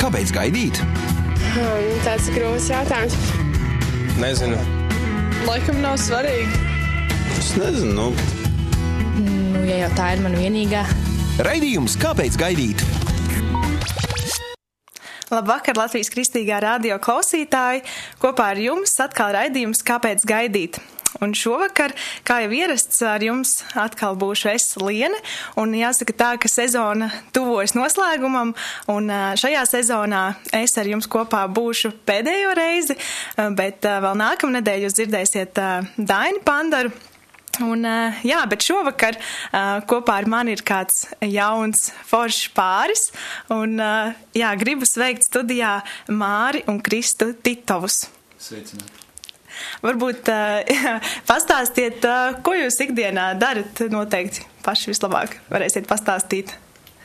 Kāpēc gaidīt? Um, tāds ir grūts jautājums. Nezinu. Laikam nav svarīgi. Es nezinu. Nu, Nu, ja jau tā ir mana vienīgā. Raidījums Kāpēc gaidīt? Labvakar, Latvijas kristīgā radio klausītāji! Kopā ar jums atkal raidījums Kāpēc gaidīt? Un šovakar, kā jau ierasts, ar jums atkal būšu es Liene. Un jāsaka tā, ka sezona tuvojas noslēgumam, un šajā sezonā es ar jums kopā būšu pēdējo reizi, bet vēl nākamnedēļ jūs dzirdēsiet Daini Pandaru. Un, jā, bet šovakar kopā ar mani ir kāds jauns foršs pāris. Un, jā, gribu sveikt studijā Māri un Kristu Titovus. Sveicināti. Varbūt ā, pastāstiet, ā, ko jūs ikdienā darat. Noteikti paši vislabāk varēsiet pastāstīt.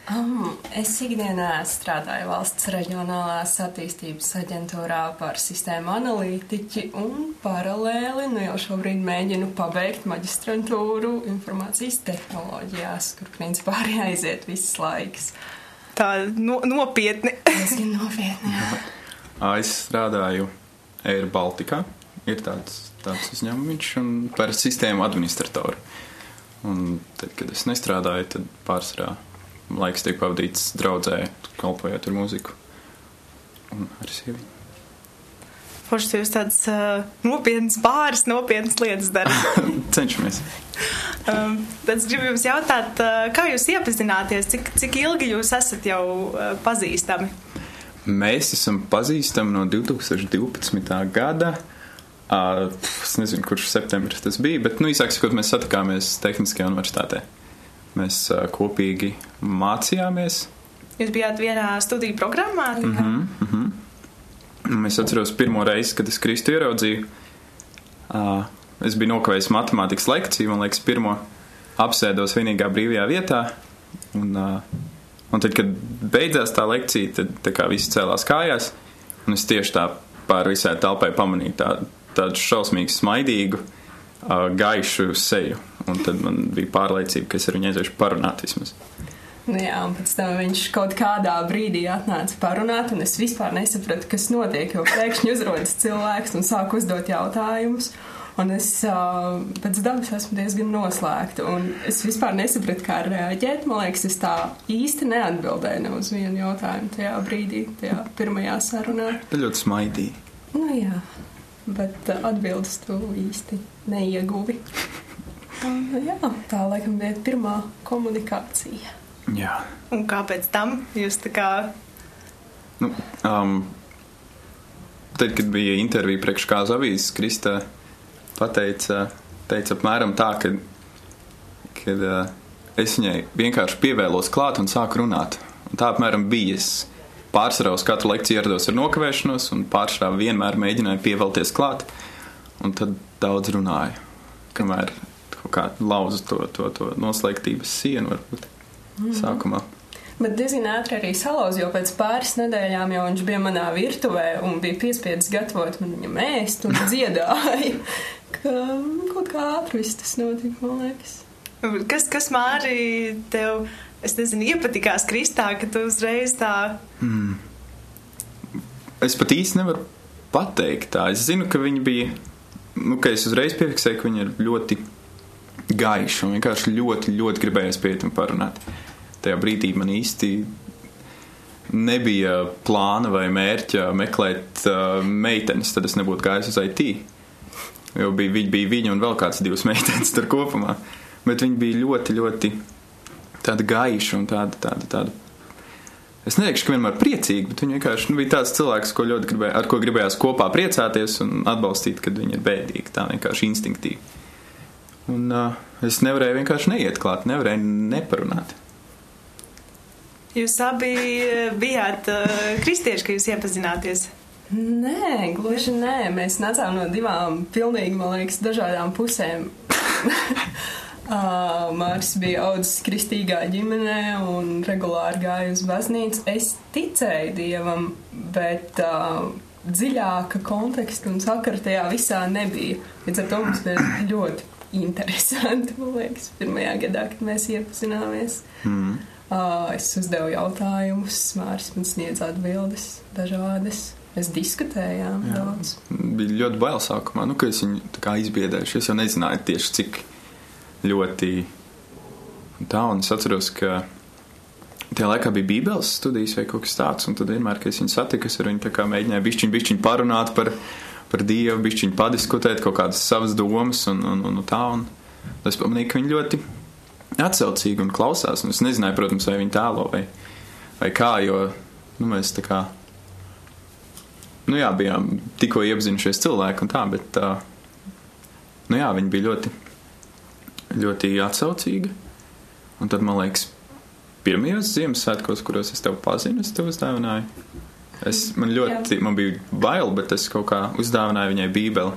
Um, es ikdienā strādāju valsts reģionālās attīstības aģentūrā par sistēmu analītiķi un paralēli nu jau šobrīd mēģinu pabeigt maģistrantūru informācijas tehnoloģijās, kur principā arī aiziet viss laiks. Tā no, nopietni. Diezgan nopietni. jā. Es strādāju Air Baltica. Ir tāds, tāds uzņēmums un par sistēmu administratoru. Un tad, kad es nestrādāju, tad pārsvarā laiks tiek pavadīts draudzē, kalpojot ar mūziku. Un ar sievieti. Forši jūs tāds uh, nopietns pāris, nopietnas lietas darat. Cenšamies. Um, tad es gribu jums jautāt, uh, kā jūs iepazināties, cik, cik ilgi jūs esat jau uh, pazīstami? Mēs esam pazīstami no 2012. gada. Uh, es nezinu, kurš septembris tas bija, bet, nu, īsāk sakot, mēs satikāmies Tehniskajā universitātē. Mēs uh, kopīgi mācījāmies. Jūs bijāt vienā studiju programmā? Mm -hmm. Un Es atceros pirmo reizi, kad es Kristu ieraudzīju. Uh, es biju nokavējis matemātikas lekciju, man liekas, pirmo apsēdos vienīgā brīvajā vietā. Un, uh, un tad, kad beidzās tā lekcija, tad tā kā viss cēlās kājās. Un es tieši tā pāri visai telpai pamanīju tā, tādu šausmīgu, smaidīgu, uh, gaišu seju. Un tad man bija pārliecība, ka es ar viņu aiziešu parunāt vismaz. Nu jā, un pēc tam viņš kaut kādā brīdī atnāca parunāt, un es vispār nesapratu, kas notiek, jo pēkšņi uzrodas cilvēks un sāk uzdot jautājumus. Un es uh, pēc dabas esmu diezgan noslēgta, es vispār nesapratu, kā reaģēt. Man liekas, es tā īsti neatbildēju ne uz vienu jautājumu tajā brīdī, tajā pirmajā sarunā. Tā ļoti smaidīja. Nu jā, bet uh, atbildes tu īsti neieguvi. Nu jā, tā laikam bija pirmā komunikācija. Jā. Un kāpēc tam jūs tā kā. Nu, um, tad, kad bija intervija priekš kādas avīzes, Krista pateica, teica apmēram tā, ka kad, uh, es viņai vienkārši pievēlos klāt un sāku runāt. Un tā apmēram bija. Es pārsvarā uz katru lekciju ierados ar nokavēšanos, un pārsvarā vienmēr mēģināju pievēlties klāt. Un tad daudz runāju, kamēr kaut kā lauzu to, to, to noslēgtības sienu varbūt sākumā. Bet diezgan ātri arī salauza, jo pēc pāris nedēļām jau viņš bija manā virtuvē un bija piespiedzis gatavot man viņam ēst un dziedāja. ka kaut kā ātri viss tas notika, man liekas. Kas, kas Māri tev, es nezinu, iepatikās Kristā, ka tu uzreiz tā. Es pat īsti nevaru pateikt tā. Es zinu, ka viņi bija. Nu, ka es uzreiz piefiksēju, ka viņi ir ļoti gaiši un vienkārši ļoti, ļoti gribējās pie viņiem parunāt. Tajā brīdī man īsti nebija plāna vai mērķa meklēt uh, meitenes, tad es nebūtu gājis uz IT. Jo bija, bija viņa un vēl kāds divas meitenes tur kopumā. Bet viņi bija ļoti, ļoti tādi gaiši un tādi, tādi, tādi Es neteikšu, ka vienmēr priecīgi, bet viņi vienkārši nu, bija tāds cilvēks, ko ļoti gribēja, ar ko gribējās kopā priecāties un atbalstīt, kad viņi ir bēdīgi. Tā vienkārši instinktīvi. Un uh, es nevarēju vienkārši neiet klāt, nevarēju neparunāt. Jūs abi bijāt uh, kristieši, kad jūs iepazināties. Nē, gluži nē. Mēs nācām no divām pilnīgi, man liekas, dažādām pusēm. Uh, Māris bija audzis kristīgā ģimenē un regulāri gāja uz baznīcu. Es ticēju dievam, bet uh, dziļāka konteksta un sakara tajā visā nebija. Līdz ar to mums bija ļoti interesanti, man liekas, pirmajā gadā, kad mēs iepazināmies. Mm. Uh, es uzdevu jautājumus, Māris man sniedz atbildes dažādas. Mēs diskutējām Jā. daudz. Bija ļoti bail sākumā, nu, ka es viņu izbiedēšu. Es jau nezināju tieši, cik ļoti tā, un es atceros, ka Tajā laikā bija Bībeles studijas vai kaut kas tāds, un tad vienmēr, kad es viņu satiku, es ar viņu mēģināju bišķiņu, bišķiņu parunāt par, par Dievu, bišķiņu padiskutēt kaut kādas savas domas un, un, un, un tā. Un es pamanīju, ka viņi ļoti atsaucīgi un klausās, un es nezināju, protams, vai viņi tēlo vai, vai kā, jo nu, mēs tā kā, nu jā, bijām tikko iepazinušies cilvēki un tā, bet, uh, nu jā, viņi bija ļoti, ļoti atsaucīgi. Un tad, man liekas, pirmajos Ziemassvētkos, kuros es tevi pazinu, es tev uzdāvināju. Es, man ļoti, Jā. man bija bail, bet es kaut kā uzdāvināju viņai bībeli.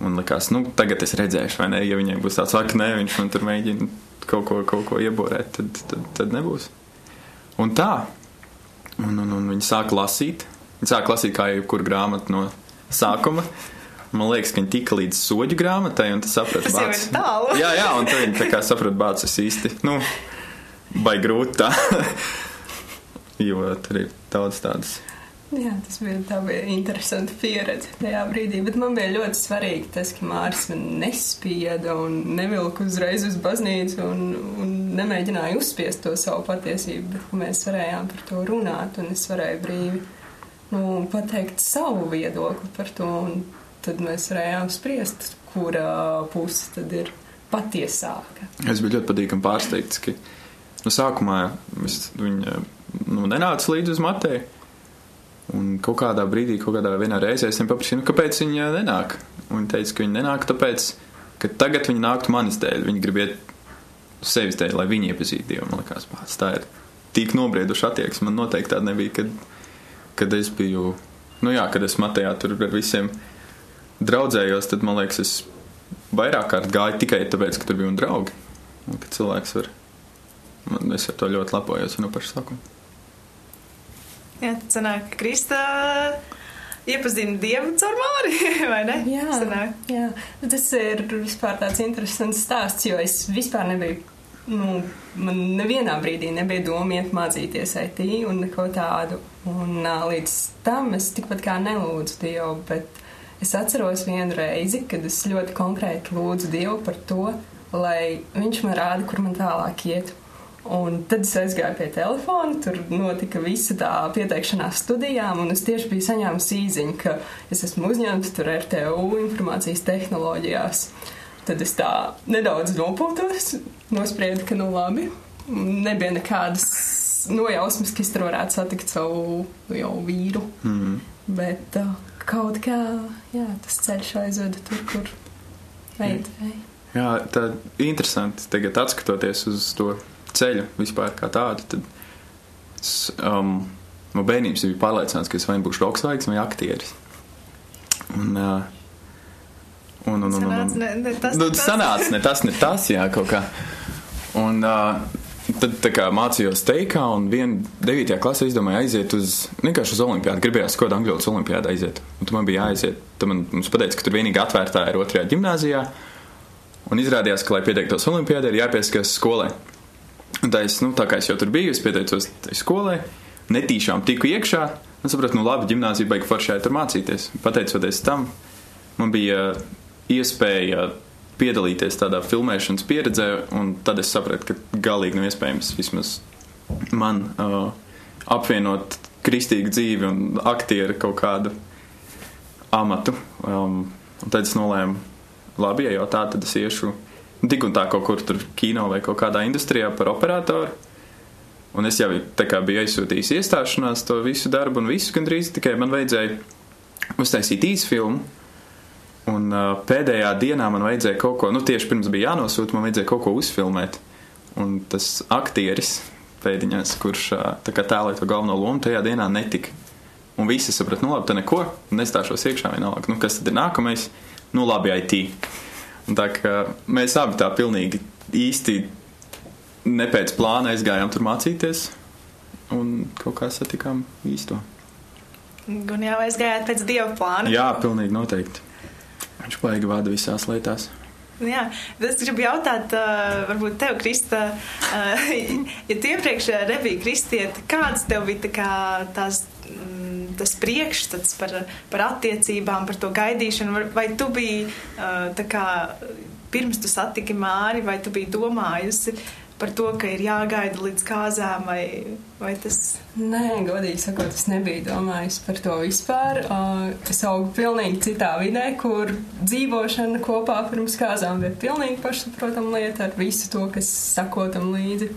Un likās, nu, tagad es redzēšu, vai ne, ja viņai būs tāds, ak, nē, viņš man tur mēģina kaut ko, kaut ko ieborēt, tad, tad, tad nebūs. Un tā. Un, un, un viņi sāka lasīt. Viņi sāka lasīt kā jebkuru grāmatu no sākuma. Man liekas, ka viņi tika līdz soļu grāmatai, un tas saprata bācis. Jā, jā, un tad viņi tā kā saprata bācis īsti. Nu, vai grūti tā, jo tur ir daudz tādas. Jā, tas bija, tā bija interesanti pieredze tajā brīdī, bet man bija ļoti svarīgi tas, ka Māris man nespieda un nevilka uzreiz uz baznīcu un, un nemēģināja uzspiest to savu patiesību, bet mēs varējām par to runāt un es varēju brīvi nu, pateikt savu viedokli par to un tad mēs varējām spriest, kura puse tad ir patiesāka. Es biju ļoti patīkami pārsteigts, ka Nu, sākumā viņa nu, nenāca līdzi uz matēju. Un kaut kādā brīdī, kaut kādā vienā reizē es viņai paprasīju, nu, kāpēc viņa nenāk. Un viņa teica, ka viņa nenāk tāpēc, ka tagad viņa nāktu manis dēļ. Viņa grib iet sevis dēļ, lai viņi iepazītu Dievu. Man liekas, pats tā ir tik nobrieduša attieksme. Man noteikti tāda nebija, kad, kad es biju, nu jā, kad es matējā tur ar visiem draudzējos, tad man liekas, es vairāk kārt gāju tikai tāpēc, ka tur bija un draugi. Un ka cilvēks var Man, es ar to ļoti lepojos no paša sākuma. Jā, tad sanāk, ka Krista iepazina Dievu caur Māri, vai ne? Jā, sanāk. jā. Tas ir vispār tāds interesants stāsts, jo es vispār nebiju, nu, man nevienā brīdī nebija doma iet mācīties IT un neko tādu. Un līdz tam es tikpat kā nelūdzu Dievu, bet es atceros vienu reizi, kad es ļoti konkrēti lūdzu Dievu par to, lai viņš man rāda, kur man tālāk iet. Un tad es aizgāju pie telefona, tur notika visa tā pieteikšanās studijām, un es tieši biju saņēmusi īziņu, ka es esmu uzņemta tur RTU informācijas tehnoloģijās. Tad es tā nedaudz nopūtos, nospriedu, ka nu labi, nebija nekādas nojausmas, ka es tur varētu satikt savu jau vīru. Mm. Bet uh, kaut kā, jā, tas ceļš aizveda tur, kur vajadzēja. Jā, tā interesanti tagad atskatoties uz to ceļu vispār kā tādu, tad es, um, no bērnības biju pārliecināts, ka es vai būšu roksvaigs vai aktieris. Un, uh, un, un, un, un, un, ne, ne, tas, nu, tas sanāca ne tas, ne tas, jā, kaut kā. Un, uh, Tad kā, mācījos teikā, un vienā 9. klasē izdomāju aiziet uz uz olimpiādu. Gribējās kaut kādā angļu valodas olimpiādā aiziet. Un tur man bija jāaiziet. Tad man pateica, ka tur vienīgi atvērtā ir otrajā gimnāzijā. Un izrādījās, ka, lai pieteiktos olimpiādē, ir jāpiesakās skolai. Un tā, es, nu, tā kā es jau tur biju, es pieteicos skolai, netīšām tiku iekšā. Es sapratu, nu labi, gimnāzija beigas foršā tur mācīties. Pateicoties tam, man bija iespēja piedalīties tādā filmēšanas pieredzē, un tad es sapratu, ka galīgi nav iespējams vismaz man uh, apvienot kristīgu dzīvi un aktieru kaut kādu amatu. Um, tad es nolēmu, labi, ja jau tā, tad es iešu tik un tā kaut kur tur kino vai kaut kādā industrijā par operatoru. Un es jau kā, biju aizsūtījis iestāšanās to visu darbu, un visu gandrīz tikai man vajadzēja uztaisīt īsu filmu. Un uh, pēdējā dienā man vajadzēja kaut ko, nu tieši pirms bija jānosūta, man vajadzēja kaut ko uzfilmēt. Un tas aktieris pēdiņās, kurš uh, tēloja to galveno lomu, tajā dienā netika. Un visi saprata, nu labi, tā neko, nestāšos iekšā vienalga. Nu, kas tad ir nākamais? Nu labi, IT. Un tā kā mēs abi tā pilnīgi īsti ne pēc plāna aizgājām tur mācīties un kaut kā satikām īsto. Un jau aizgājāt pēc dieva plāna? Jā, pilnīgi noteikti. Viņš baigi vada visās lietās. Jā, bet es gribu jautāt, uh, varbūt tev, Krista, uh, ja tu iepriekš nebija kristieti, kāds tev bija kā tās, mm, tas priekšstats par, par attiecībām, par to gaidīšanu, vai tu biji uh, tā kā pirms tu satiki Māri, vai tu biji domājusi par to, ka ir jāgaida līdz kāzām, vai, vai tas? Nē, godīgi sakot, es nebiju domājis par to vispār. Uh, es augu pilnīgi citā vidē, kur dzīvošana kopā pirms kāzām bija pilnīgi pašsaprotama lieta ar visu to, kas sakotam līdzi.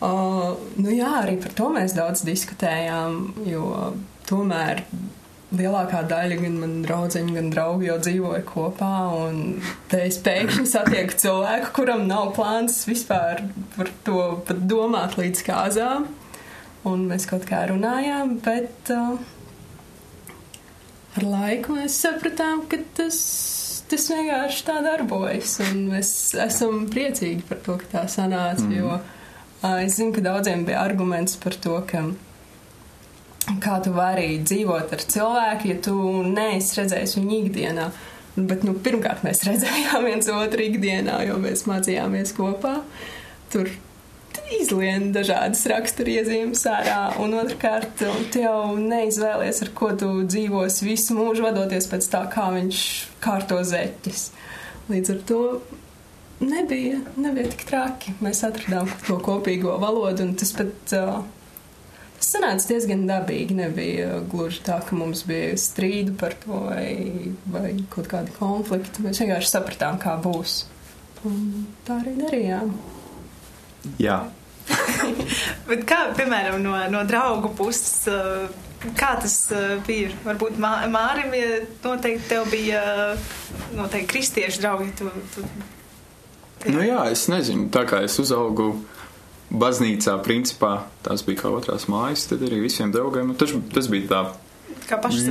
Uh, nu jā, arī par to mēs daudz diskutējām, jo tomēr lielākā daļa gan man draudzeņu, gan draugu jau dzīvoja kopā, un te es pēkšņi satieku cilvēku, kuram nav plāns vispār par to pat domāt līdz kāzām, un mēs kaut kā runājām, bet uh, ar laiku mēs sapratām, ka tas, tas vienkārši tā darbojas, un mēs esam priecīgi par to, ka tā sanāca, mm. jo uh, es zinu, ka daudziem bija arguments par to, ka kā tu vari dzīvot ar cilvēku, ja tu neesi redzējis viņu ikdienā. Bet, nu, pirmkārt, mēs redzējām viens otru ikdienā, jo mēs mācījāmies kopā. Tur izlien dažādas raksturiezīmes ārā, un otrkārt, tu jau neizvēlies, ar ko tu dzīvos visu mūžu, vadoties pēc tā, kā viņš kārto zeķis. Līdz ar to nebija, nebija tik traki. Mēs atradām to kopīgo valodu, un tas pat uh, sanāca diezgan dabīgi. Nebija gluži tā, ka mums bija strīdi par to vai, vai kaut kādi konflikti. Mēs vienkārši sapratām, kā būs. Un tā arī darījām. Jā. Bet kā, piemēram, no, no draugu puses, kā tas bija? Varbūt mā, Mārim ja noteikti tev bija noteikti kristiešu draugi. Tu, tu... Nu jā, es nezinu, tā kā es uzaugu baznīcā, principā, tās bija kā otrās mājas, tad arī visiem draugiem. Nu, tas, tas bija tā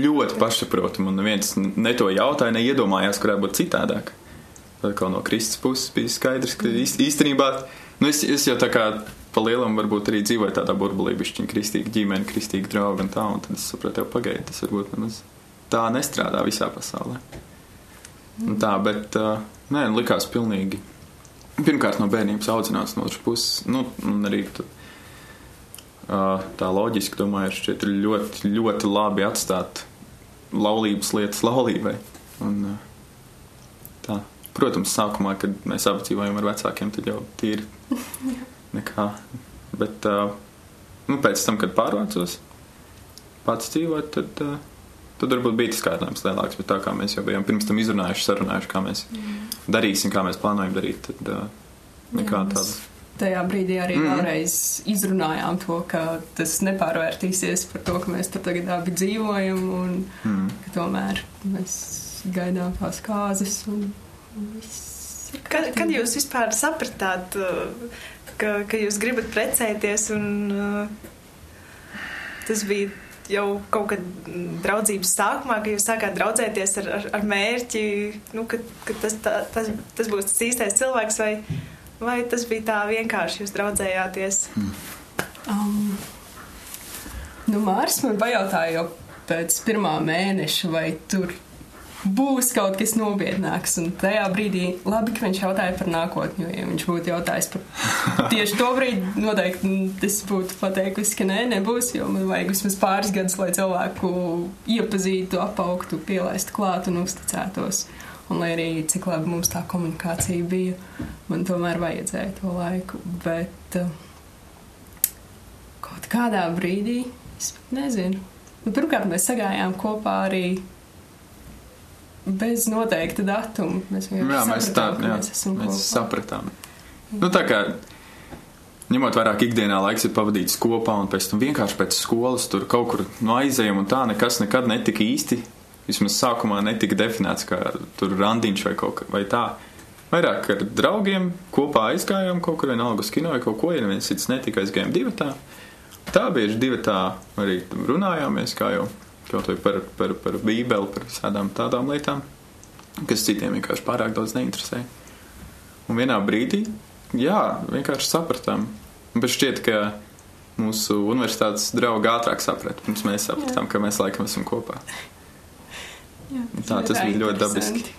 ļoti pašsaprotami, un neviens ne to jautāja, neiedomājās, kurā būtu citādāk. Tad kā no Kristus puses bija skaidrs, ka īstenībā, nu es, es jau tā kā pa lielam varbūt arī dzīvoju tādā burbulī, bišķiņ kristīga ģimene, kristīga drauga un tā, un tad es sapratu, jau pagaidi, tas varbūt nemaz tā nestrādā visā pasaulē. Un tā, bet, nē, likās pilnīgi pirmkārt no bērnības audzinās no otras puses, nu, un arī uh, tā loģiski, domāju, šķiet ļoti, ļoti labi atstāt laulības lietas laulībai. Un, tā. Protams, sākumā, kad mēs abi dzīvojam ar vecākiem, tad jau tīri nekā. Bet nu, pēc tam, kad pārvācos pats dzīvot, tad, tad varbūt bija tas kārdinājums lielāks. Bet tā kā mēs jau bijām pirms tam izrunājuši, sarunājuši, kā mēs mm. darīsim, kā mēs plānojam darīt, tad uh, nekā tāda. Tajā brīdī arī mm. vēlreiz izrunājām to, ka tas nepārvērtīsies par to, ka mēs tur tagad abi dzīvojam un mm. ka tomēr mēs gaidām tās kāzas un, un viss. Kad, kad jūs vispār sapratāt, uh, ka, ka jūs gribat precēties un uh, tas bija jau kaut kad draudzības sākumā, ka jūs sākāt draudzēties ar, ar, ar mērķi, nu, ka, ka tas, tā, tas, tas būs tas īstais cilvēks vai Vai tas bija tā vienkārši, jūs draudzējāties? Mm. Um, nu, Mārs man pajautāja jau pēc pirmā mēneša, vai tur būs kaut kas nopietnāks. Un tajā brīdī labi, ka viņš jautāja par nākotni, jo, ja viņš būtu jautājis par tieši to brīdi, noteikti es būtu pateikusi, ka nē, nebūs, jo man vajag vismaz pāris gadus, lai cilvēku iepazītu, apaugtu, pielaistu klāt un uzticētos. Un lai arī cik labi mums tā komunikācija bija, man tomēr vajadzēja to laiku. Bet uh, kaut kādā brīdī, es nezinu, nu, pirmkārt mēs sagājām kopā arī bez noteikta datuma. Mēs jā, mēs tā, jā, mēs, mēs sapratām. Nu, tā kā ņemot vērā, ka ikdienā laiks ir pavadīts kopā un pēc tam vienkārši pēc skolas tur kaut kur no aizējuma un tā nekas nekad netika īsti vismaz sākumā netika definēts kā tur randiņš vai kaut kā tā. Vairāk ar draugiem kopā aizgājām kaut kur vienalga uz kino vai kaut ko, ja neviens cits netika aizgājām divatā. Tā bieži divatā arī runājāmies, kā jau kaut vai par, par, par bībeli, par visādām tādām lietām, kas citiem vienkārši pārāk daudz neinteresē. Un vienā brīdī, jā, vienkārši sapratām. Bet šķiet, ka mūsu universitātes draugi ātrāk saprata, pirms mēs sapratām, jā. ka mēs laikam esam kopā. Jā, tā tas bija ļoti dabiski.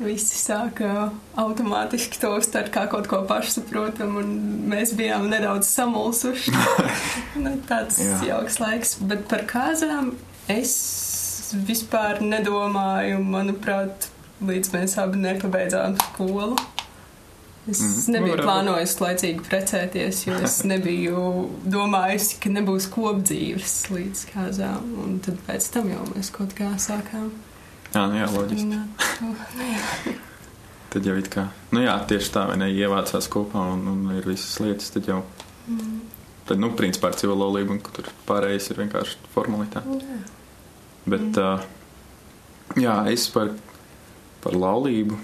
visi sāka automātiski to uztvert kā kaut ko pašsaprotamu, un mēs bijām nedaudz samulsuši. nu, tāds Jā. jauks laiks, bet par kāzām es vispār nedomāju, manuprāt, līdz mēs abi nepabeidzām skolu. Es mm. nebiju varētu. plānojis laicīgi precēties, jo es nebiju domājusi, ka nebūs kopdzīves līdz kāzām, un tad pēc tam jau mēs kaut kā sākām. Jā, nu jā, loģiski. Tad jau it kā, nu jā, tieši tā, vai ne, ievācās kopā un, un ir visas lietas, tad jau, Mm. Tad, nu, principā ar civil laulību, un tur pārējais ir vienkārši formalitāte. Jā. Bet, uh, jā, es par, par laulību.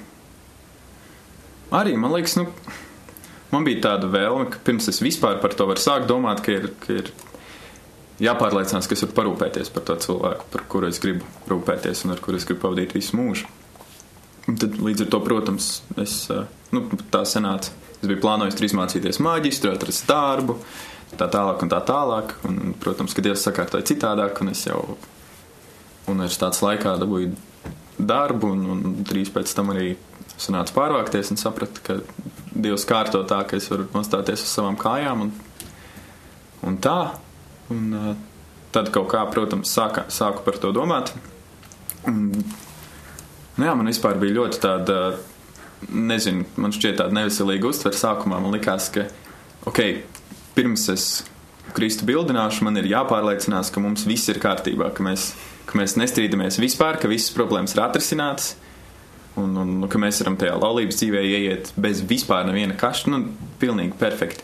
Arī man liekas, nu, man bija tāda vēlme, ka pirms es vispār par to varu sākt domāt, ka ir, ka ir jāpārliecinās, ka es varu parūpēties par to cilvēku, par kuru es gribu rūpēties un ar kuru es gribu pavadīt visu mūžu. Un tad, līdz ar to, protams, es, uh, nu, tā sanāca. Es biju plānojis tur izmācīties māģistru, atrast darbu, tā tālāk un tā tālāk. Un, protams, ka Dievs sakārtoja citādāk, un es jau universitātes laikā dabūju darbu, un, un drīz pēc tam arī sanāca pārvākties un sapratu, ka Dievs kārto tā, ka es varu nostāties uz savām kājām un, un tā. Un, uh, tad kaut kā, protams, sāka, sāku par to domāt. Un, nu jā, man vispār bija ļoti tāda, nezinu, man šķiet tāda neveselīga uztvere sākumā. Man likās, ka, ok, pirms es Kristu bildināšu, man ir jāpārliecinās, ka mums viss ir kārtībā, ka mēs, ka mēs nestrīdamies vispār, ka visas problēmas ir atrisinātas. Un, un, un ka mēs varam tajā laulības dzīvē ieiet bez vispār neviena kašta. Nu, pilnīgi perfekti.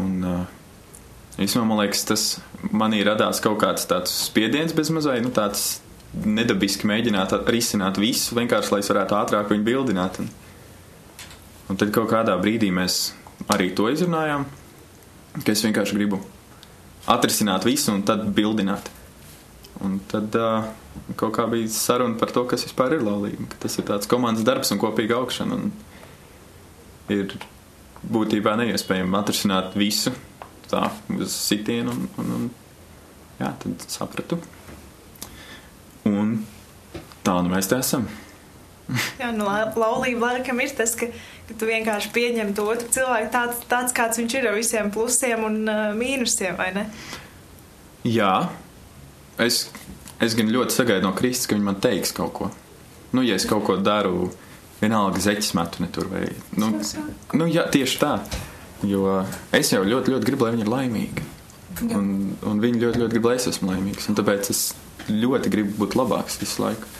Un, uh, Īsumā, man liekas, tas manī radās kaut kāds tāds spiediens bez mazai, nu, tāds nedabiski mēģināt risināt visu, vienkārši lai es varētu ātrāk viņu bildināt. Un, un tad kaut kādā brīdī mēs arī to izrunājām, ka es vienkārši gribu atrisināt visu un tad bildināt. Un tad uh, kaut kā bija saruna par to, kas vispār ir laulība, tas ir tāds komandas darbs un kopīga augšana. Un ir būtībā neiespējami atrisināt visu tā uz sitienu, un, un, un jā, tad sapratu. Un tā nu mēs te esam. Jā, nu, la- laulība laikam ir tas, ka, ka tu vienkārši pieņem to otru cilvēku tāds, tāds kāds viņš ir ar visiem plusiem un uh, mīnusiem, vai ne? Jā, es, es gan ļoti sagaidu no Kristus, ka viņi man teiks kaut ko. Nu, ja es kaut ko daru, vienalga zeķis metu ne tur vai. Nu, nu, jā, tieši tā. Jo es jau ļoti, ļoti gribu, lai viņi ir laimīgi. Un, un viņi ļoti, ļoti grib, lai es esmu laimīgs. Un tāpēc es ļoti gribu būt labāks visu laiku.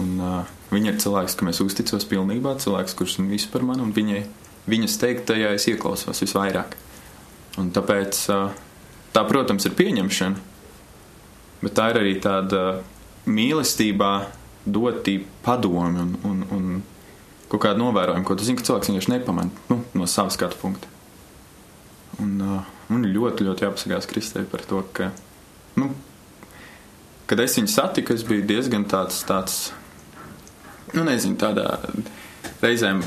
Un, uh, viņa ir cilvēks, kam es uzticos pilnībā, cilvēks, kurš zina visu par mani, un viņai, viņas teiktajā es ieklausos visvairāk. Un tāpēc uh, tā, protams, ir pieņemšana, bet tā ir arī tāda mīlestībā doti padomi un, un, un kaut kādu novērojumu, ko tu zini, ka cilvēks vienkārši nepamanā nu, no savas skatu punkta. Un uh, man ļoti, ļoti jāpasakās Kristē par to, ka, nu, kad es viņu satiku, es biju diezgan tāds, tāds nu, nezinu, tādā reizēm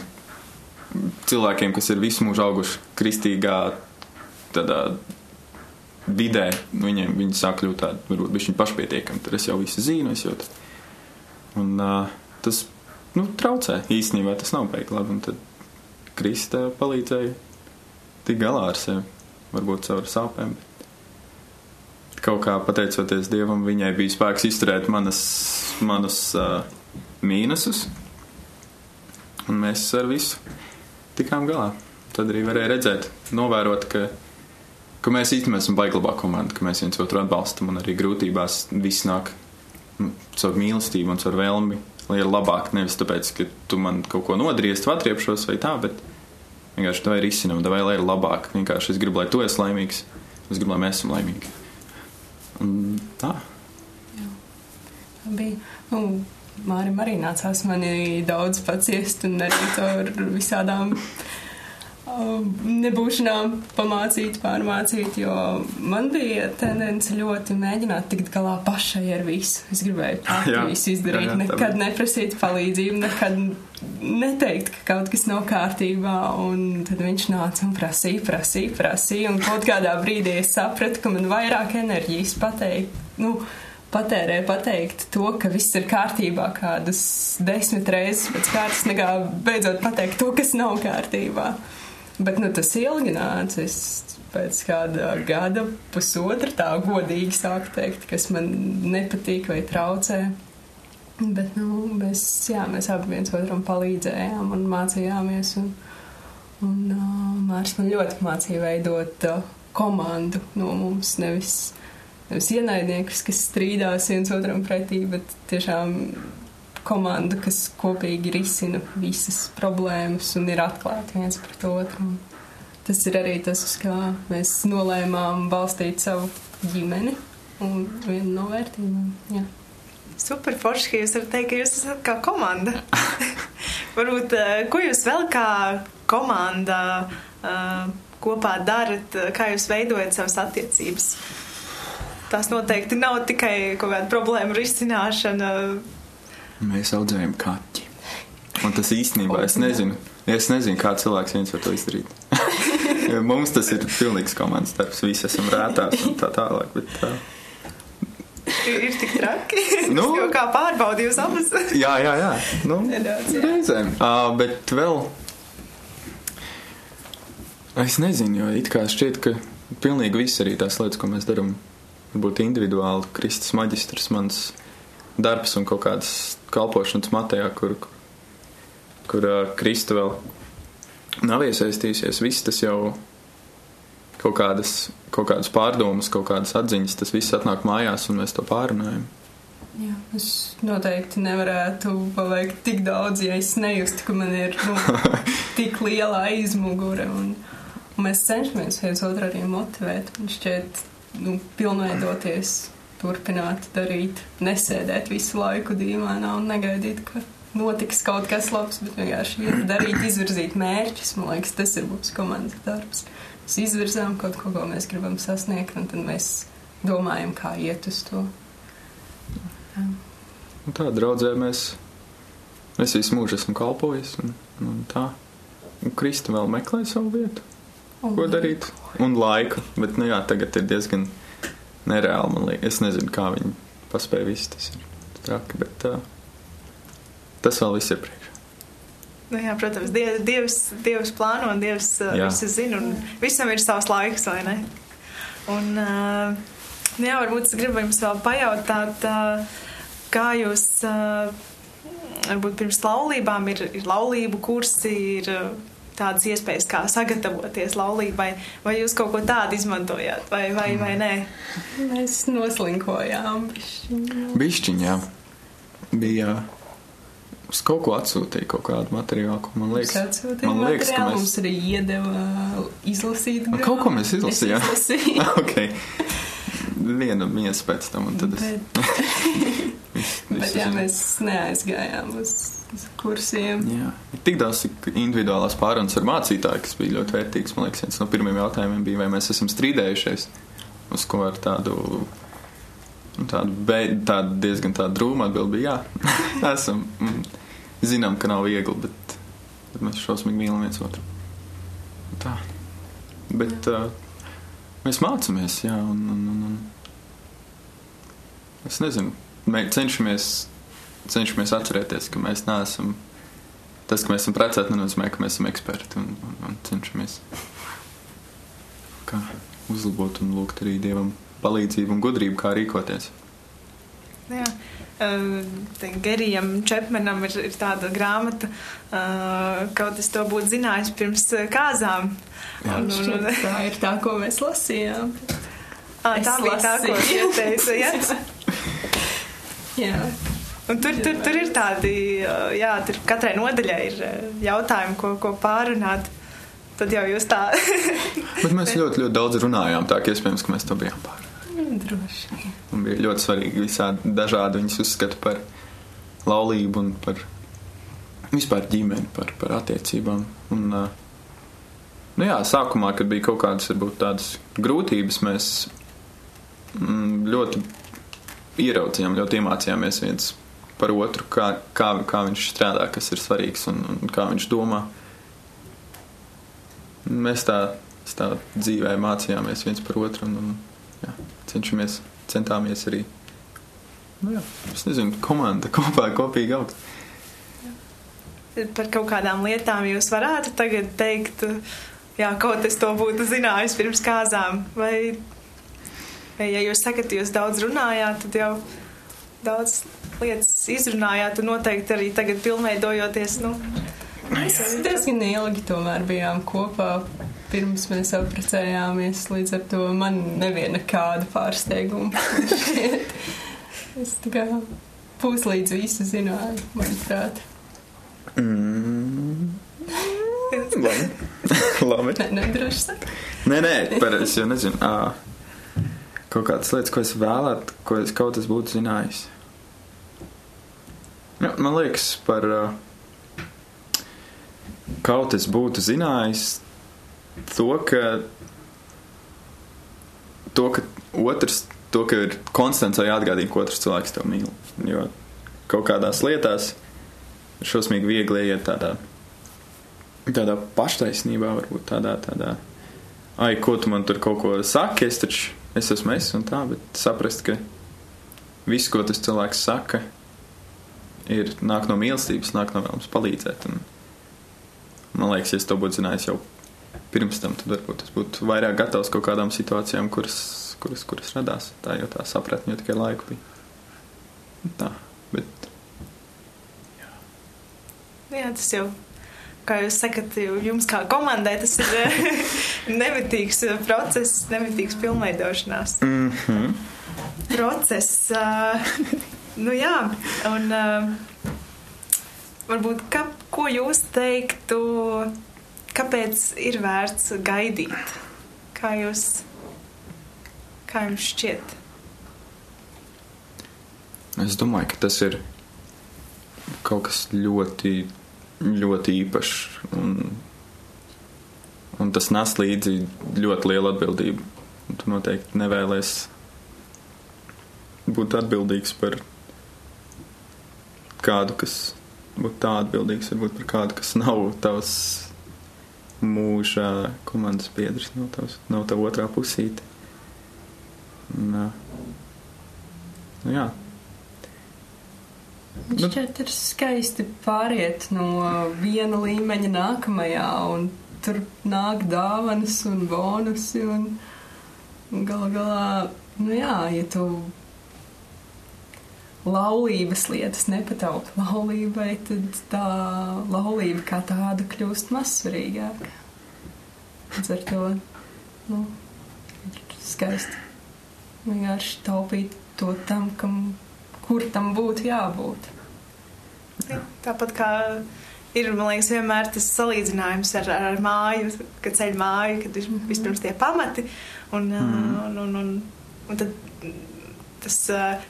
cilvēkiem, kas ir visu mūžu auguši kristīgā tādā vidē, viņiem viņi sāk kļūt tādi, varbūt viņi pašpietiekami, tad es jau visu zinu, es jūtu. Un uh, tas, nu, traucē īstenībā, tas nav beig labi, un tad Krista palīdzēja tik galā ar sevi, varbūt caur sāpēm, bet kaut kā pateicoties Dievam, viņai bija spēks izturēt manas, manus uh, mīnusus, un mēs ar visu tikām galā. Tad arī varēja redzēt, novērot, ka, ka mēs īstenībā esam baigi labā komanda, ka mēs viens otru atbalstam un arī grūtībās viss nāk nu, caur mīlestību un caur vēlmi, lai ir labāk. Nevis tāpēc, ka tu man kaut ko nodriest, atriepšos vai tā, bet vienkārši tā ir izcinama, vai lai ir labāk. Vienkārši es gribu, lai tu esi laimīgs, es gribu, lai mēs esam laimīgi. Un tā. bija. Nu, Mārim arī nācās mani daudz paciest un arī ar visādām um, nebūšanām pamācīt, pārmācīt, jo man bija tendence ļoti mēģināt tikt galā pašai ar visu. Es gribēju pati visu izdarīt, jā, jā, tā nekad bija. neprasīt palīdzību, nekad neteikt, ka kaut kas nav kārtībā, un tad viņš nāca un prasīja, prasīja, prasīja, un kaut kādā brīdī es sapratu, ka man vairāk enerģijas pateikt, nu, patērē pateikt to, ka viss ir kārtībā kādas desmit reizes pēc kārtas, nekā beidzot pateikt to, kas nav kārtībā. Bet, nu, tas ilgi nāca. Es pēc kāda gada, pusotra tā godīgi sāku teikt, kas man nepatīk vai traucē. Bet, nu, mēs, jā, mēs abi viens otram palīdzējām un mācījāmies. Un, un uh, Mārcis man ļoti mācīja veidot uh, komandu no mums, nevis nevis ienaidniekus, kas strīdās viens otram pretī, bet tiešām komanda, kas kopīgi risina visas problēmas un ir atklāti viens pret otru. Tas ir arī tas, uz kā mēs nolēmām balstīt savu ģimeni un vienu no vērtībām. Jā. Super forši, ka jūs varat teikt, ka jūs esat kā komanda. Varbūt, eh, ko jūs vēl kā komanda uh, kopā darat, kā jūs veidojat savas attiecības? Tās noteikti nav tikai kaut kāda problēma risināšana. Mēs audzējam kaķi. Un tas īstenībā es nezinu, es nezinu, kā cilvēks viens var to izdarīt. Mums tas ir pilnīgs komandas darbs, visi esam rētās un tā tālāk. Bet, tā. Ir, ir tik traki. Nu, jau kā pārbaudījus abas. jā, jā, jā. Nu, Nedaudz, jā. Reizēm. Uh, bet vēl. Es nezinu, jo it kā šķiet, ka pilnīgi viss arī tās lietas, ko mēs darām, varbūt individuāli Kristus maģistrs mans darbs un kaut kādas kalpošanas matējā, kur, kur uh, Krista vēl nav iesaistījusies. Viss tas jau kaut kādas, kaut kādas pārdomas, kaut kādas atziņas, tas viss atnāk mājās un mēs to pārunājam. Jā, es noteikti nevarētu paveikt tik daudz, ja es nejustu, ka man ir nu, tik liela aizmugure. Un, un mēs cenšamies viens otru arī motivēt. Un šķiet, nu, pilnveidoties, turpināt darīt, nesēdēt visu laiku dīvainā un negaidīt, ka notiks kaut kas labs, bet vienkārši ir darīt, izvirzīt mērķus. Man liekas, tas ir mūsu komandas darbs. Mēs izvirzām kaut ko, ko mēs gribam sasniegt, un tad mēs domājam, kā iet uz to. Un tā draudzē mēs, mēs visu mūžu esam kalpojis, un, un tā. Un Krista vēl meklē savu vietu, ko darīt un laiku. Bet, nu jā, tagad ir diezgan nereāli, man liekas. Es nezinu, kā viņi paspēja visu. Tas ir traki, bet uh, tas vēl viss ir priekšā. Nu jā, protams, dievs, dievs, dievs plāno un Dievs uh, visu zina, un visam ir savs laiks, vai ne? Un, uh, nu jā, varbūt es gribu jums vēl pajautāt, uh, kā jūs, uh, varbūt pirms laulībām ir, ir laulību kursi, ir uh, tādas iespējas, kā sagatavoties laulībai, vai jūs kaut ko tādu izmantojāt, vai, vai, vai nē? Mēs noslinkojām. Bišķiņā bija. Es kaut ko atsūtīju, kaut kādu materiālu, ko man liekas, man liekas ka mēs... mums arī iedeva izlasīt. Grāmatu. Kaut ko mēs izlasījām. okay. Vienu miesu pēc tam, un tad es. Bet, jā, mēs neaizgājām uz kursiem. Jā, tik daudz individuālās pārunas ar mācītāju, kas bija ļoti vērtīgs. Man liekas, viens no pirmajiem jautājumiem bija, vai mēs esam strīdējušies uz ko ar tādu. Nu, tādu, beid, tādu diezgan tādu drūmu atbildi bija, jā, esam. Mm, zinām, ka nav viegli, bet, bet mēs šausmīgi mīlam viens otru. Tā. Bet uh, mēs mācāmies, jā, un, un, un, un es nezinu, mēs cenšamies cenšamies atcerēties, ka mēs neesam. Tas, ka mēs esam precēti, nenozīmē, ka mēs esam eksperti un, un, un cenšamies uzlabot un lūgt arī Dievam palīdzību un gudrību, kā rīkoties. Jā. Uh, Gerijam Čepmanam ir, ir tāda grāmata, uh, kaut es to būtu zinājis pirms kāzām. Jā, un, un, un, tā ir tā, ko mēs lasījām. Ah, tā bija tā, ko jūs ieteicāt. jā. Un tur, tur, tur ir tādi, jā, tur katrai nodaļai ir jautājumi, ko, ko pārunāt. Tad jau jūs tā. Bet mēs ļoti, ļoti daudz runājām, tā ka iespējams, ka mēs to bijām pārunājuši. Droši. Un bija ļoti svarīgi visādi dažādi viņas uzskata par laulību un par vispār ģimeni, par, par attiecībām. Un, nu jā, sākumā, kad bija kaut kādas, varbūt tādas grūtības, mēs mm, ļoti ieraudzījām, ļoti iemācījāmies viens par otru, kā, kā, kā viņš strādā, kas ir svarīgs un, un kā viņš domā. Mēs tā, tā dzīvē mācījāmies viens par otru un, un jā, cenšamies, centāmies arī nu, jā, es nezinu, komanda kopā, kopīgi augt. Par kaut kādām lietām jūs varētu tagad teikt, jā, kaut es to būtu zinājis pirms kāzām. Vai, ja jūs sakat, jūs daudz runājāt, tad jau daudz lietas izrunājāt un noteikti arī tagad pilnveidojoties, nu, Mēs diezgan ilgi tomēr bijām kopā. Pirms mēs apprecējāmies, līdz ar to man neviena kāda pārsteiguma. es kā puslīdz visu zināju, manuprāt. Mm. Labi. Labi. Ne, nedroši saka. Nē, nē, par, es jau nezinu. Ā, kaut kādas lietas, ko es vēlētu, ko es kaut kas būtu zinājis. Ja, man liekas, par ā, kaut es būtu zinājis to, ka, to, ka otrs, to, ka ir konstants jāatgādina, ko otrs cilvēks tev mīl. Jo kaut kādās lietās šausmīgi viegli iet tādā, tādā paštaisnībā, varbūt tādā, tādā, ai, ko tu man tur kaut ko saki, es taču, es esmu es un tā, bet saprast, ka viss, ko tas cilvēks saka, ir nāk no mīlestības, nāk no vēlmes palīdzēt. Un, man liekas, ja es to būtu zinājis jau pirms tam, tad varbūt es būtu vairāk gatavs kaut kādām situācijām, kuras, kuras, kuras radās. Tā jau tā sapratni, jo tikai laiku bija. Tā, bet jā, tas jau. Kā jūs sakat, jums kā komandai tas ir nemitīgs process, nemitīgs pilnveidošanās mm -hmm. process. Uh, nu jā, un uh, varbūt ka, ko jūs teiktu, kāpēc ir vērts gaidīt? Kā jūs, kā jums šķiet? es domāju, ka tas ir kaut kas ļoti, ļoti īpašs. Un, un tas nes līdzi ļoti lielu atbildību. Tu noteikti nevēlies būt atbildīgs par kādu, kas būtu tā atbildīgs, varbūt par kādu, kas nav tavs mūža komandas biedrs, nav, tavs, nav tava otrā pusīte. Un, nu, jā, Nu, šķiet, ir skaisti pāriet no viena līmeņa nākamajā, un tur nāk dāvanas un bonusi. Un, un gal galā, nu jā, ja tu laulības lietas nepataupi laulībai, tad tā laulība kā tāda kļūst mazsvarīgāka. Līdz ar to nu, ir skaisti vienkārši taupīt to tam, kam kur tam būtu jābūt. Ja, tāpat kā ir, man liekas, vienmēr tas salīdzinājums ar, ar māju, kad ceļ māju, kad ir vispirms tie pamati, un, mm. un, un, un, un tad tas,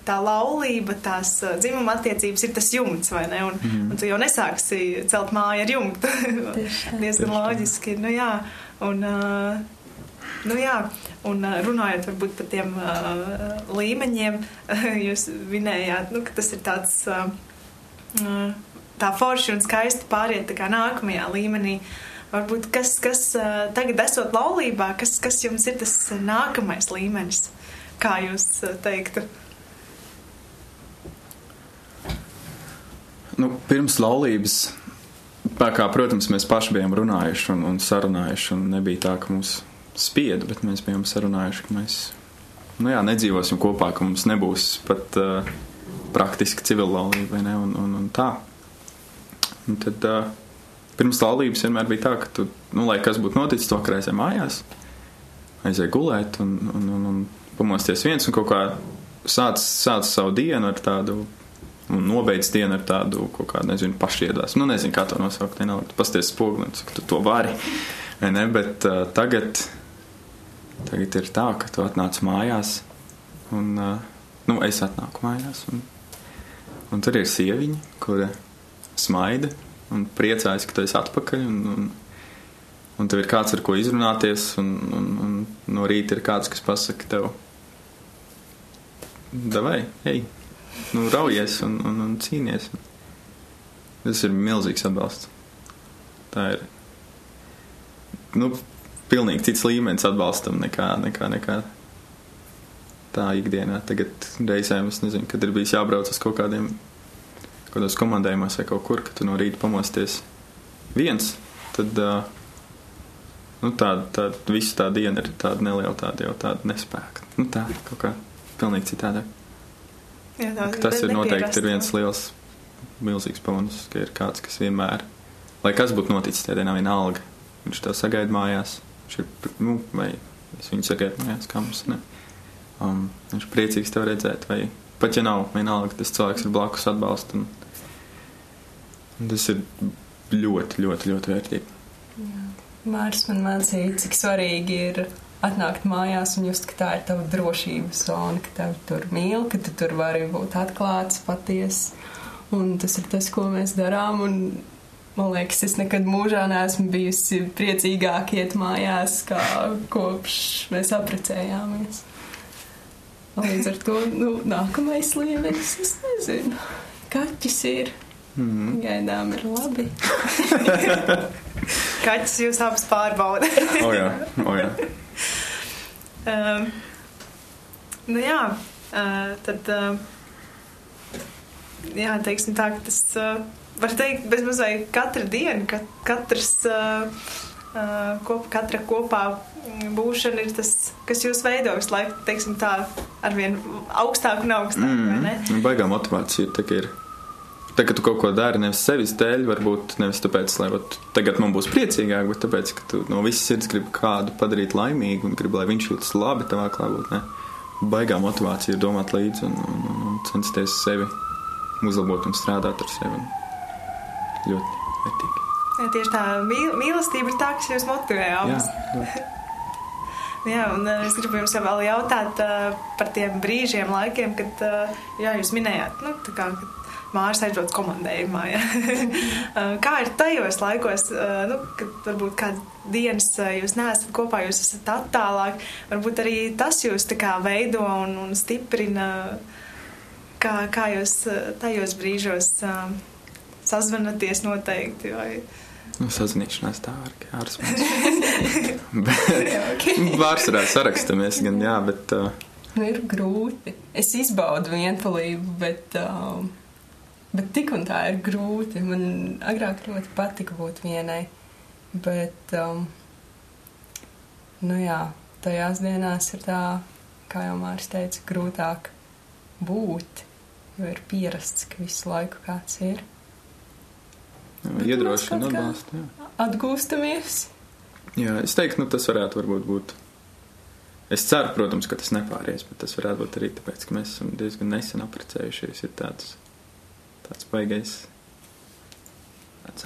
tā laulība, tās dzimuma attiecības ir tas jumts, vai ne? Un, mm. un tu jau nesāksi celt māju ar jumtu. Diezgan loģiski. Nu, jā, un, nu, jā, Un runājot par tiem uh, līmeņiem, jūs minējāt, nu, ka tas ir tāds uh, tā forši un skaisti pāriet nākamajā līmenī. Varbūt kas, kas tagad esot laulībā, kas, kas jums ir tas nākamais līmenis, kā jūs teiktu? Nu, pirms laulības, kā, protams, mēs paši bijām runājuši un, un sarunājuši, un nebija tā, ka mums spieda, bet mēs bijām sarunājuši, ka mēs nu jā, nedzīvosim kopā, ka mums nebūs pat uh, praktiski civila laulība ne, un, un, un tā. Un tad uh, pirms laulības vienmēr bija tā, ka tu, nu, lai kas būtu noticis, to reizē mājās, aizēja gulēt un, un, un, un pamosties viens un kaut kā sāc, sāc savu dienu ar tādu un nobeidz dienu ar tādu kaut kādu, nezinu, pašiedvās. Nu, nezinu, kā to nosaukt, nenolikt, pasties spoguli, un tu to vari, vai ne, bet uh, tagad Tagad ir tā, ka tu atnāc mājās, un nu, es atnāku mājās, un, un tur ir sieviņa, kura smaida un priecājas, ka tu esi atpakaļ. Un, un, un tev ir kāds, ar ko izrunāties, un, un, un no rīta ir kāds, kas pasaka tev, davai, ej, nu, raujies un, un, un cīnies. Tas ir milzīgs atbalsts. Tā ir. Nu, pilnīgi cits līmenis atbalstam nekā, nekā, nekā tā ikdienā. Tagad reizēm es nezinu, kad ir bijis jābrauc uz kaut kādiem kādos komandējumos vai kaut kur, ka tu no rīta pamosties viens, tad uh, nu, tāda, tāda, visa tā diena ir tāda neliela, tāda jau tāda nespēka. Nu, tā kaut kā pilnīgi citādāk. Jā, tā, Tas ir noteikti ir viens liels, milzīgs bonus, ka ir kāds, kas vienmēr, lai kas būtu noticis tajā dienā, vienalga, viņš to sagaida mājās, viņš ir, nu, vai es viņu sagaidu mājās, kā mums, ne. Um, viņš priecīgs tev redzēt, vai pat ja nav, vienalga, tas cilvēks ir blakus atbalsta, un, un tas ir ļoti, ļoti, ļoti vērtīgi. Māris man mācīja, cik svarīgi ir atnākt mājās un just, ka tā ir tava drošības zona, ka tev tur mīl, ka tu tur vari būt atklāts, paties. Un tas ir tas, ko mēs darām. Un, man liekas, es nekad mūžā neesmu bijusi priecīgāk iet mājās, kā kopš mēs apprecējāmies. Līdz ar to nu, nākamais līmenis, es nezinu. Kaķis ir. Mm. Gaidām ir labi. Kaķis jūs abas pārbauda. O jā, o jā. um, nu jā, uh, tad, uh, jā, teiksim tā, ka tas, uh, var teikt, bez mazliet katra diena, ka katrs, uh, kop, katra kopā būšana ir tas, kas jūs veido visu laiku, teiksim tā, arvien augstāk un augstāk, mm. Nu, Baigā motivācija tā kā ir. Tā, ka tu kaut ko dari nevis sevis dēļ, varbūt nevis tāpēc, lai ot, tagad man būs priecīgāk, bet tāpēc, ka tu no visas sirds gribi kādu padarīt laimīgu un gribi, lai viņš jūtas labi tavā klātbūtnē. Baigā motivācija ir domāt līdzi un, un, un, un censties sevi uzlabot un strādāt ar sevi. Ļoti vērtīgi. Jā, tieši tā mīl, mīlestība ir tā, kas jūs motivē abas. Jā, jā. Un uh, es gribu jums vēl jautāt uh, par tiem brīžiem, laikiem, kad uh, jā, jūs minējāt, nu, tā kā, kad Mārs aizdodas komandējumā. Ja? Kā ir tajos laikos, uh, nu, kad varbūt kādas dienas jūs neesat kopā, jūs esat attālāk, varbūt arī tas jūs tā kā veido un, un stiprina, kā, kā jūs tajos brīžos uh, sazvanaties noteikti. Vai... Nu, sazināšanās tā būt ārzemēs. Pārsvarā sarakstamies, gan jā, bet. Uh, Nu, ir grūti. Es izbaudu vientulību, bet, uh, bet tik un tā ir grūti. Man agrāk ļoti patika būt vienai, bet, um, nu jā, tajās dienās ir tā, kā jau Māris teica, grūtāk būt, jo ir pierasts, ka visu laiku kāds ir. Iedrošina, atbalsta. Jā. Atgūstamies. jā, es teiktu, nu, tas varētu varbūt būt. Es ceru, protams, ka tas nepāries, bet tas varētu būt arī tāpēc, ka mēs esam diezgan nesen apprecējušies. Ir tāds, tāds baigais. Tāds,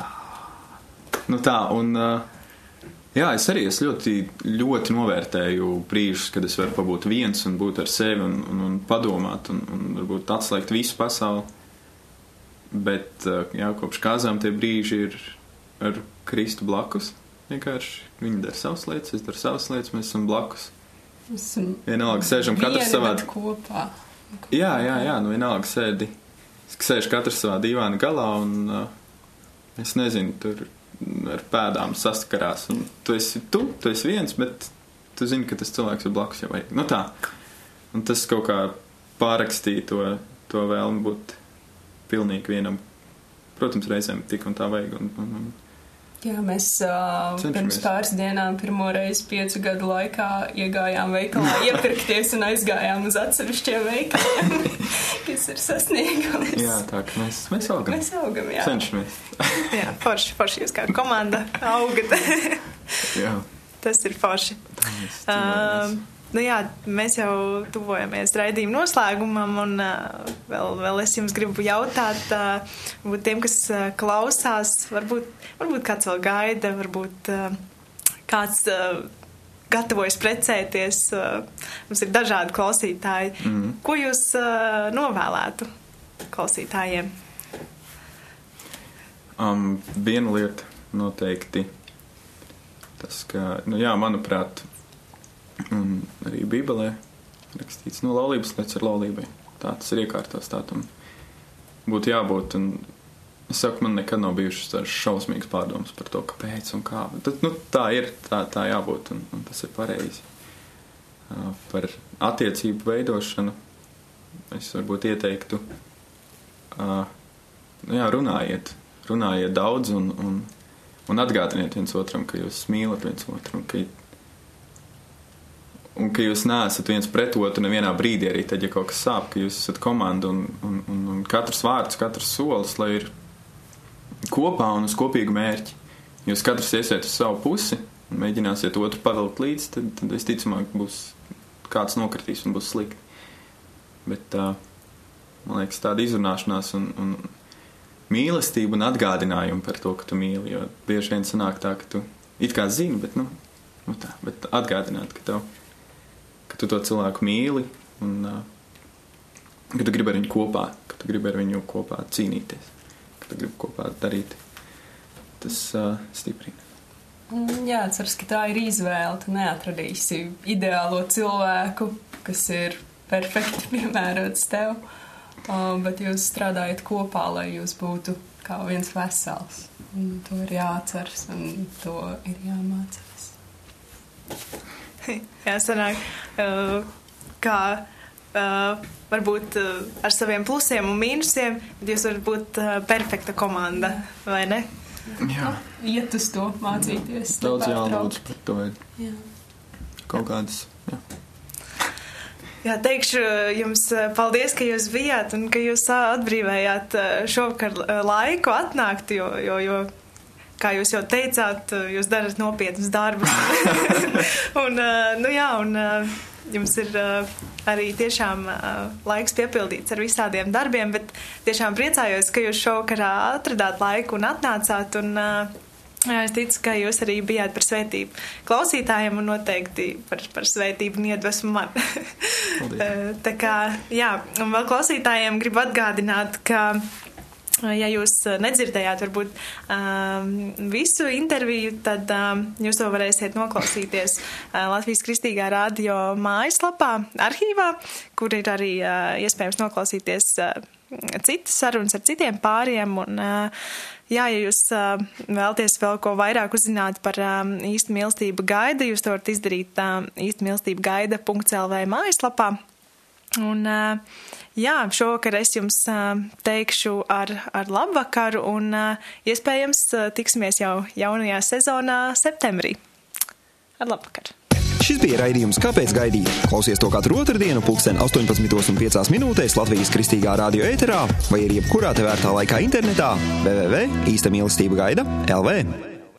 nu tā, un jā, es arī es ļoti, ļoti novērtēju brīžus, kad es varu pabūt viens un būt ar sevi un, un, un padomāt un, un varbūt atslēgt visu pasauli. Bet, uh, jā, kopš kāzām tie brīži ir ar Kristu blakus. Vienkārši viņi dara savas lietas, es daru savas lietas, mēs esam blakus. Esam Vienalga, sēžam katrs savā. bet kopā. Jā, jā, jā, nu vienalga sēdi. Sēž katrs savā divāna galā un uh, es nezinu, tur ar pēdām saskarās. Un tu esi tu, tu esi viens, bet tu zini, ka tas cilvēks ir blakus jau vajag. Nu tā. Un tas kaut kā pārakstīja to, to vēlmi būt pilnīgi vienam. Protams, reizēm tik un tā vajag. Un, un, un, Jā, mēs uh, Cenšamies. pirms pāris dienām pirmo reizi piecu gadu laikā iegājām veikalā, iepirkties un aizgājām uz atsevišķiem veikaliem, kas ir sasniegums. jā, tā kā mēs, mēs augam. Mēs augam, jā. Cenšamies. Jā, forši, forši jūs kā komanda augat. jā. Tas ir forši. Tā mēs Um, dzīvojamies. Nu jā, mēs jau tuvojamies raidījuma noslēgumam, un uh, vēl, vēl es jums gribu jautāt, uh, tiem, kas uh, klausās, varbūt, varbūt kāds vēl gaida, varbūt uh, kāds uh, gatavojas precēties. Uh, mums ir dažādi klausītāji. Mhm. Ko jūs uh, novēlētu klausītājiem? Um, viena lieta noteikti tas, ka, nu jā, manuprāt, un arī Bībelē rakstīts, nu, laulības lietas ar laulībai. Tā tas ir iekārtos, tā tam būtu jābūt. Un es saku, man nekad nav bijušas tādas šausmīgas pārdomas par to, kāpēc un kā. Bet, nu, tā ir, tā, tā jābūt, un, un tas ir pareizi. par attiecību veidošanu, es varbūt ieteiktu, nu jā, runājiet, runājiet daudz un, un, un atgādiniet viens otram, ka jūs mīlat viens otru un ka, un ka jūs neesat viens pret otru nevienā brīdī arī tad, ja kaut kas sāp, ka jūs esat komanda un, un, un, un katrs vārds, katrs solis, lai ir kopā un uz kopīgu mērķi. Jūs katrs iesiet uz savu pusi un mēģināsiet otru pavilkt līdzi, tad, tad visticamāk būs kāds nokritīs un būs slikti. Bet, uh, man liekas, tāda izrunāšanās un, un mīlestība un atgādinājumi par to, ka tu mīli. Jo bieži vien sanāk tā, ka tu it kā zini, bet, nu, nu tā, bet atgādināt, ka, tev, ka tu to cilvēku mīli un uh, ka tu gribi ar viņu kopā, ka tu gribi ar viņu kopā cīnīties, ka tu gribi kopā darīt. Tas uh, stiprina. Jāatceras, ka tā ir izvēle. Tu neatradīsi ideālo cilvēku, kas ir perfekti piemērots tev, uh, bet jūs strādājat kopā, lai jūs būtu kā viens vesels. Un to ir jāatceras un to ir jāmācās. Jā, sanāk, uh, kā uh, varbūt uh, ar saviem plusiem un mīnusiem, bet jūs varat būt uh, perfekta komanda, vai ne? Jā, Iet uz to mācīties. daudz nepārtraukti. jālūdz par to. Jā. kaut kādas. Jā. Jā, teikšu jums eh, paldies, ka jūs bijāt un ka jūs ā, atbrīvējāt šovakar laiku atnākt, jo, jo, jo kā jūs jau teicāt, jūs darat nopietnus darbus. un, eh, nu jā, un eh, jums ir eh, arī tiešām laiks piepildīts ar visādiem darbiem, bet tiešām priecājos, ka jūs šovakarā atradāt laiku un atnācāt. Un, Jā, es ticu, ka jūs arī bijāt par svētību klausītājiem un noteikti par, par svētību un iedvesmu man. Tā kā, jā, un vēl klausītājiem gribu atgādināt, ka. Ja jūs eh, nedzirdējāt, varbūt um, visu interviju, tad um, jūs to varēsiet noklausīties uh, Latvijas Kristīgā radio mājaslapā, arhīvā, kur ir arī uh, iespējams noklausīties uh, citas sarunas ar citiem pāriem. Un, uh, jā, ja jūs uh, vēlties vēl ko vairāk uzzināt par um, īstu mīlestību gaida, jūs to varat izdarīt um, īstu mīlestību gaida.lv mājaslapā. Un, jā, šovakar es jums teikšu ar, ar labvakaru un iespējams tiksimies jau jaunajā sezonā septembrī. Ar labvakaru! Šis bija raidījums Kāpēc gaidīt? Klausies to katru otrdienu, pulksten 18,5 minūtēs Latvijas kristīgā radio ēterā vai arī jebkurā tevērtā laikā internetā www.īsta mīlestība gaida LV.